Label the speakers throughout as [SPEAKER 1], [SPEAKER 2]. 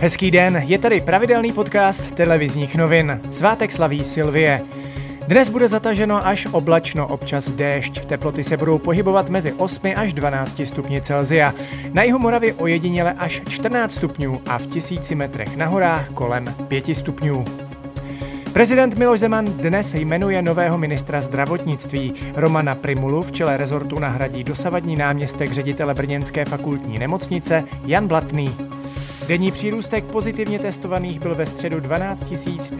[SPEAKER 1] Hezký den, je tady pravidelný podcast televizních novin. Svátek slaví Silvie. Dnes bude zataženo až oblačno, občas déšť. Teploty se budou pohybovat mezi 8 až 12 stupni Celzia. Na jihu Moravy ojediněle až 14 stupňů a v tisíci metrech na horách kolem 5 stupňů. Prezident Miloš Zeman dnes jmenuje nového ministra zdravotnictví. Romana Primulu v čele rezortu nahradí dosavadní náměstek ředitele Brněnské fakultní nemocnice Jan Blatný. Denní přírůstek pozitivně testovaných byl ve středu 12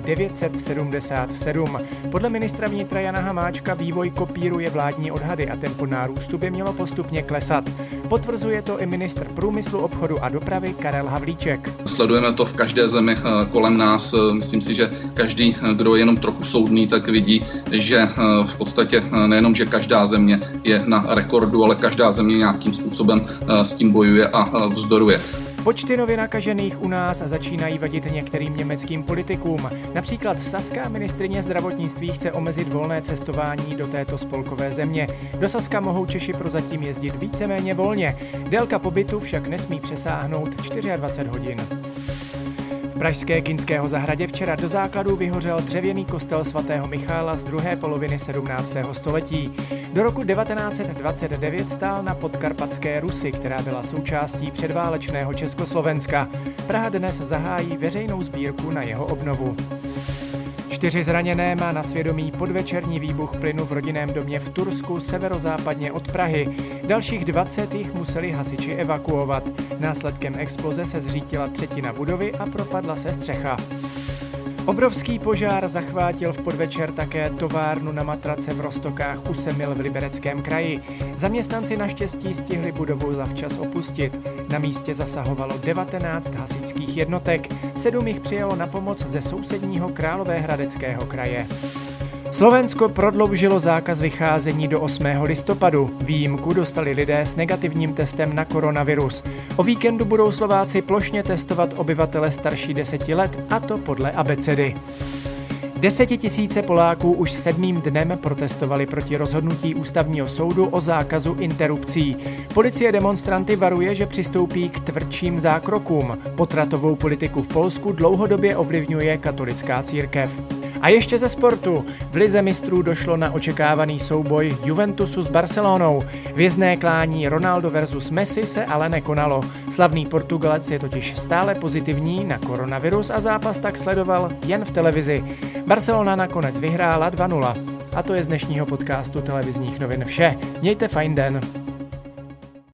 [SPEAKER 1] 977. Podle ministra vnitra Jana Hamáčka vývoj kopíruje vládní odhady a tempo nárůstu by mělo postupně klesat. Potvrzuje to i ministr průmyslu, obchodu a dopravy Karel Havlíček.
[SPEAKER 2] Sledujeme to v každé zemi eh, kolem nás. Eh, myslím si, že každý, eh, kdo je jenom trochu soudný, tak vidí, že v podstatě nejenom, že každá země je na rekordu, ale každá země nějakým způsobem s tím bojuje a vzdoruje.
[SPEAKER 1] Počty nově nakažených u nás začínají vadit některým německým politikům. Například saská ministrině zdravotnictví chce omezit volné cestování do této spolkové země. Do Saska mohou Češi prozatím jezdit víceméně volně. Délka pobytu však nesmí přesáhnout 24 hodin. V pražské Kinského zahradě včera do základu vyhořel dřevěný kostel svatého Michála z druhé poloviny 17. století. Do roku 1929 stál na podkarpatské Rusy, která byla součástí předválečného Československa. Praha dnes zahájí veřejnou sbírku na jeho obnovu. Čtyři zraněné má na svědomí podvečerní výbuch plynu v rodinném domě v Tursku severozápadně od Prahy. Dalších 20 jich museli hasiči evakuovat. Následkem exploze se zřítila třetina budovy a propadla se střecha. Obrovský požár zachvátil v podvečer také továrnu na matrace v Rostokách u Semil v Libereckém kraji. Zaměstnanci naštěstí stihli budovu zavčas opustit. Na místě zasahovalo 19 hasičských jednotek, sedm jich přijelo na pomoc ze sousedního Královéhradeckého kraje. Slovensko prodloužilo zákaz vycházení do 8. listopadu. Výjimku dostali lidé s negativním testem na koronavirus. O víkendu budou Slováci plošně testovat obyvatele starší 10 let, a to podle abecedy. Desetitisíce Poláků už sedmým dnem protestovali proti rozhodnutí ústavního soudu o zákazu interrupcí. Policie demonstranty varuje, že přistoupí k tvrdším zákrokům. Potratovou politiku v Polsku dlouhodobě ovlivňuje katolická církev. A ještě ze sportu. V Lize mistrů došlo na očekávaný souboj Juventusu s Barcelonou. Vězné klání Ronaldo versus Messi se ale nekonalo. Slavný Portugalec je totiž stále pozitivní na koronavirus a zápas tak sledoval jen v televizi. Barcelona nakonec vyhrála 2-0. A to je z dnešního podcastu televizních novin vše. Mějte fajn den.